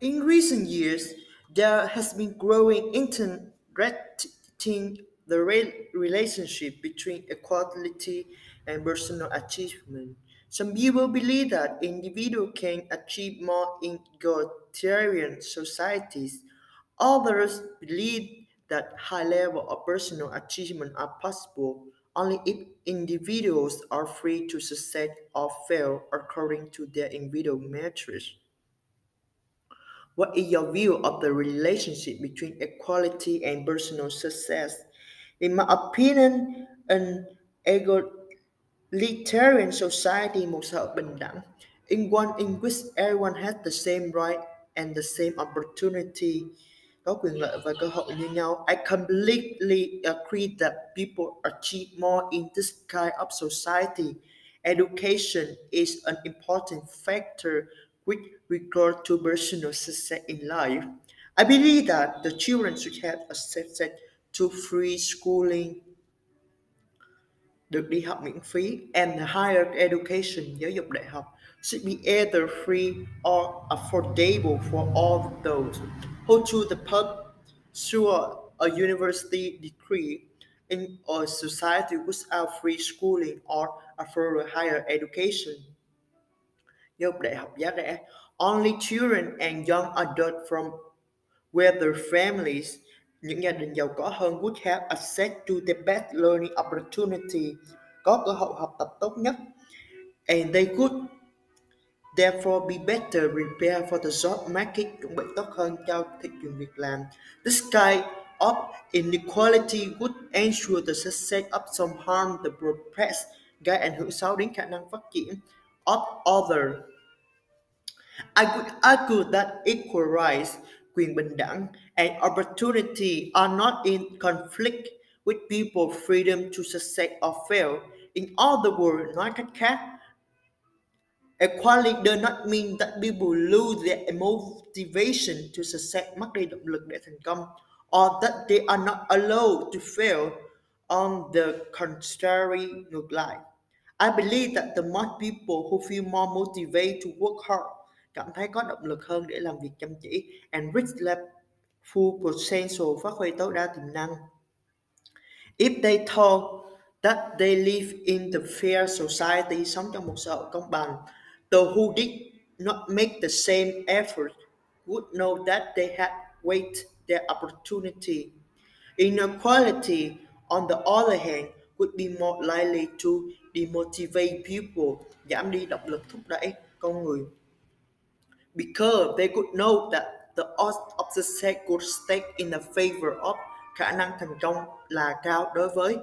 In recent years, there has been growing interest in the re- relationship between equality and personal achievement. Some people believe that individuals can achieve more in egalitarian societies. Others believe that high level of personal achievement are possible only if individuals are free to succeed or fail according to their individual merits. What is your view of the relationship between equality and personal success? In my opinion, an egalitarian society must hội bình đẳng in one in which everyone has the same right and the same opportunity có quyền lợi và cơ hội như nhau. I completely agree that people achieve more in this kind of society. Education is an important factor with regard to personal success in life. I believe that the children should have access to free schooling, được đi học miễn phí, and higher education, giáo dục đại học, should be either free or affordable for all those who choose pursue a university degree in a society without free schooling or affordable higher education. Giáo đại học giá rẻ. Only children and young adults from wealthier families những gia đình giàu có hơn would have access to the best learning opportunity, có cơ hội học tập tốt nhất. And they could therefore be better prepared for the job market, chuẩn bị tốt hơn cho thị trường việc làm. This kind of inequality would ensure the success of some harm the progress, gây ảnh hưởng xấu đến khả năng phát triển of other. I would argue that equal rights quyền bình đẳng and opportunity are not in conflict with people's freedom to succeed or fail. In other words, nói cách khác, equality does not mean that people lose their motivation to succeed, mất đi động lực để thành công, or that they are not allowed to fail. On the contrary, ngược lại. I believe that the more people who feel more motivated to work hard cảm thấy có động lực hơn để làm việc chăm chỉ and reach their full potential phát huy tối đa tiềm năng. If they thought that they live in the fair society, sống trong một xã hội công bằng, those who did not make the same effort would know that they had wasted their opportunity. Inequality, on the other hand, would be more likely to demotivate people, giảm đi động lực thúc đẩy con người because they could know that the odds of success could stake in the favor of khả năng thành công là cao đối với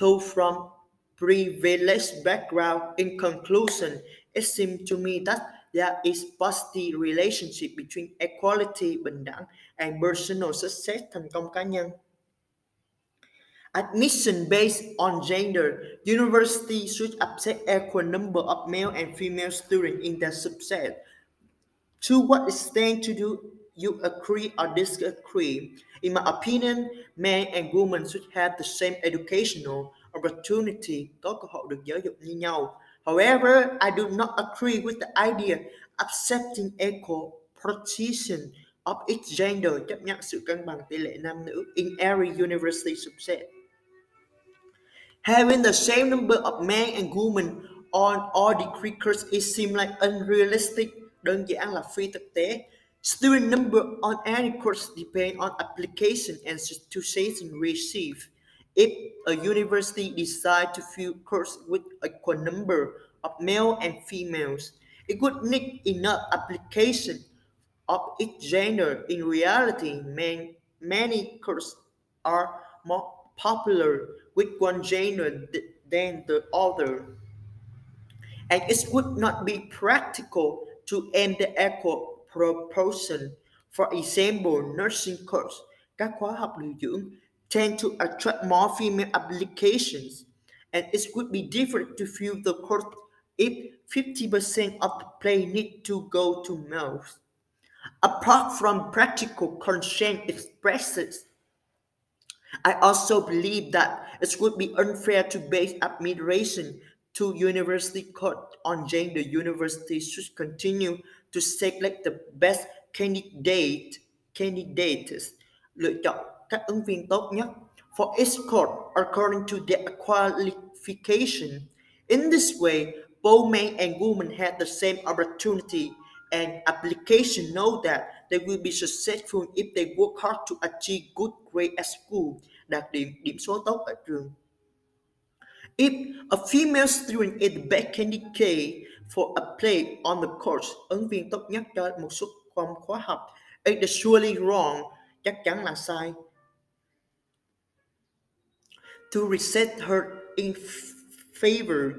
those from privileged background. In conclusion, it seems to me that there is positive relationship between equality bình đẳng and personal success thành công cá nhân. Admission based on gender, university should accept equal number of male and female students in their subset. To what extent do you agree or disagree? In my opinion, men and women should have the same educational opportunity, cơ được giáo dục như nhau. However, I do not agree with the idea accepting equal partition of each gender, chấp nhận sự cân bằng tỷ lệ nam nữ in every university subset. Having the same number of men and women on all the courses it seems like unrealistic đơn giản là phi thực tế. Student number on any course depend on application and institution received. If a university decide to fill course with equal number of male and females, it would need enough application of each gender. In reality, man, many courses are more popular with one gender than the other. And it would not be practical to aim the equal proportion. For example, nursing course, các khóa học điều dưỡng tend to attract more female applications, and it would be different to fill the course if 50% of the play need to go to males. Apart from practical concern expresses, I also believe that it would be unfair to base admiration to university court on gender universities should continue to select the best candidate candidates lựa chọn các ứng viên tốt nhất for each court according to their qualification. In this way, both men and women had the same opportunity and application know that they will be successful if they work hard to achieve good grade at school, đạt điểm điểm số tốt ở trường. If a female student is the best candidate for a place on the course, ứng viên tốt nhất cho một suất from khóa học, it is surely wrong, chắc chắn là sai. To reset her in favor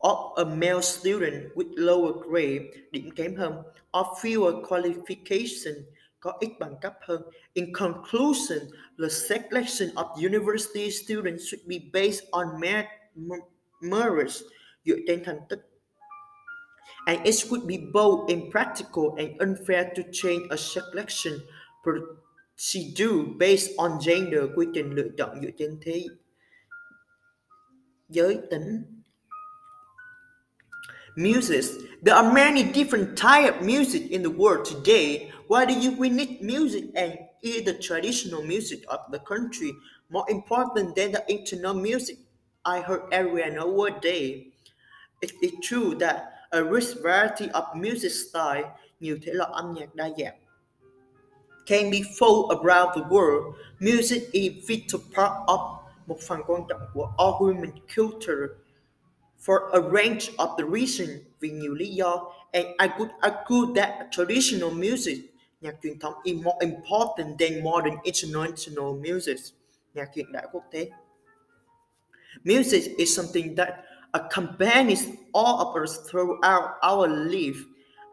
of a male student with lower grade, điểm kém hơn, or fewer qualification, có ít bằng cấp hơn. In conclusion, the selection of university students should be based on merit merits dựa trên thành tích. And it would be both impractical and unfair to change a selection procedure based on gender quy trình lựa chọn dựa trên thế giới tính. Music. There are many different types of music in the world today. Why do you we need music and is the traditional music of the country more important than the internal music I heard everywhere nowadays. It is true that a rich variety of music style, nhiều thể loại âm nhạc đa dạng, can be found around the world. Music is vital part of một phần quan trọng của all human culture for a range of the reason vì nhiều lý and I could argue that traditional music nhạc truyền thống is more important than modern international music nhạc hiện đại quốc tế Music is something that accompanies all of us throughout our life.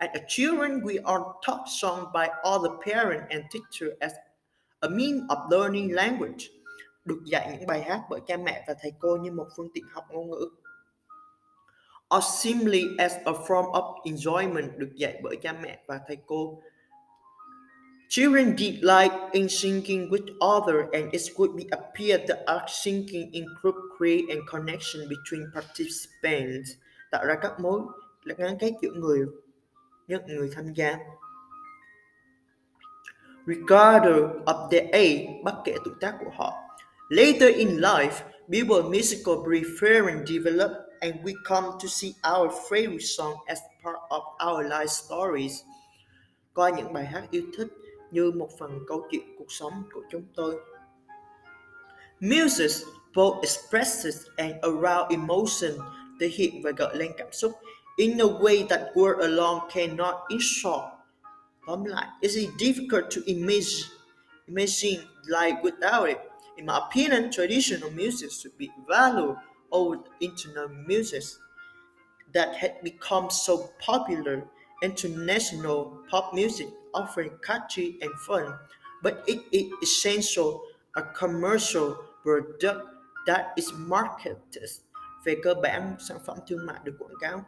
As a children, we are taught song by all the parent and teacher as a mean of learning language. Được dạy những bài hát bởi cha mẹ và thầy cô như một phương tiện học ngôn ngữ. Or simply as a form of enjoyment được dạy bởi cha mẹ và thầy cô Children delight in singing with others, and it would be appear that art singing include create and connection between participants, tạo ra các mối gắn kết giữa người những người tham gia. Regardless of their age, bất kể tuổi tác của họ. Later in life, people musical preference develop and we come to see our favorite song as part of our life stories. Coi những bài hát yêu thích như một phần câu chuyện cuộc sống của chúng tôi. Music both expresses and arouse emotion, thể hiện và gợi lên cảm xúc in a way that word alone cannot short. Tóm lại, it is difficult to imagine, imagine life without it. In my opinion, traditional music should be valued over internal music that had become so popular. International pop music offering catchy and fun, but it is essential a commercial product that is marketed. Về cơ bản, sản phẩm thương mại được quảng cáo.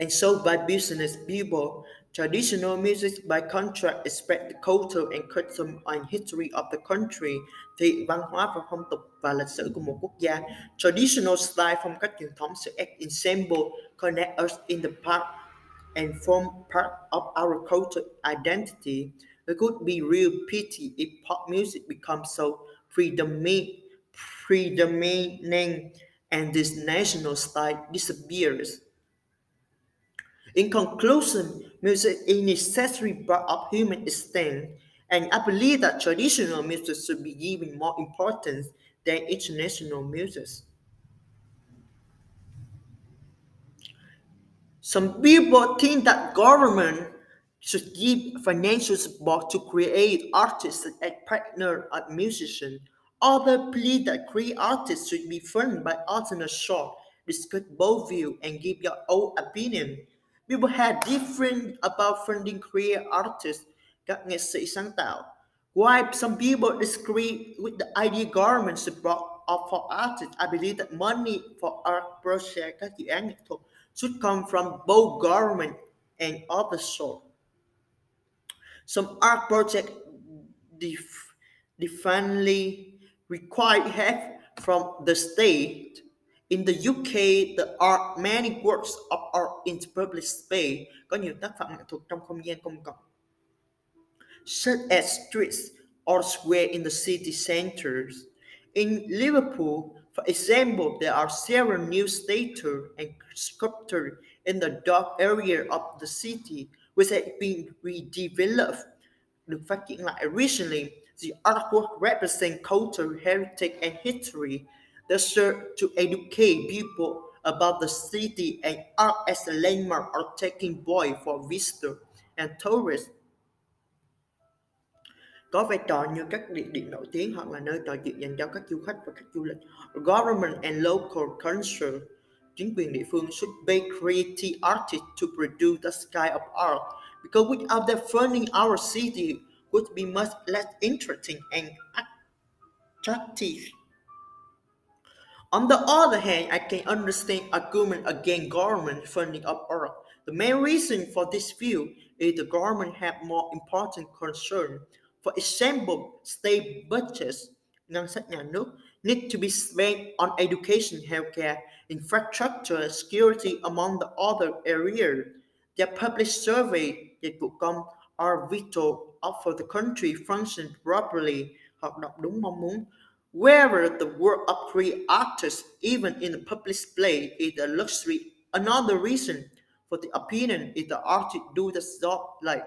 And so by business people, traditional music by contract express the culture and custom and history of the country, thì văn hóa và phong tục và lịch sử của một quốc gia. Traditional style phong cách truyền thống sẽ act ensemble connect us in the past and form part of our cultural identity, it could be real pity if pop music becomes so predominant and this national style disappears. In conclusion, music is necessary part of human existence, and I believe that traditional music should be given more importance than international music. Some people think that government should give financial support to create artists and partner as musicians. Others believe that create artists should be funded by alternate source. Discuss both views and give your own opinion. People have different about funding create artists, các nghệ sĩ tạo. While some people disagree with the idea government support for artists, I believe that money for art projects, các dự án should come from both government and other source. Some art projects def- definitely require help from the state. In the UK, there are many works of art in public space. Có nhiều tác phẩm nghệ thuật trong không gian công cộng. such as streets or square in the city centers. In Liverpool, for example, there are several new statues and sculptures in the dark area of the city which have been redeveloped. Được phát triển lại recently, the artwork represent culture, heritage, and history that serve to educate people about the city and art as a landmark or taking point for visitors and tourists. có vai trò như các địa điểm nổi tiếng hoặc là nơi trò chuyện dành cho các du khách và khách du lịch. Government and local culture chính quyền địa phương should pay creative artists to produce the sky of art because without them funding our city would be much less interesting and attractive. On the other hand, I can understand argument against government funding of art. The main reason for this view is the government have more important concern For example, state budgets, ngân need to be spent on education, healthcare, infrastructure, security, among the other areas. Their public survey, dịch vụ công, are vital for the country function properly, hoạt động đúng mong muốn. Wherever the work of free artists, even in the public display, is a luxury. Another reason for the opinion is the artist do the job like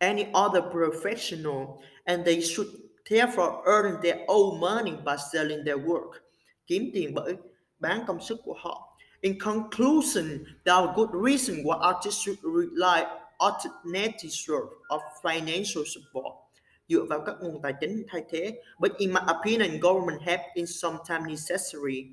any other professional, and they should therefore earn their own money by selling their work. Kiếm tiền bởi bán công sức của họ. In conclusion, there are good reasons why artists should rely on alternative source of financial support dựa vào các nguồn tài chính thay thế. But in my opinion, government help is sometimes necessary.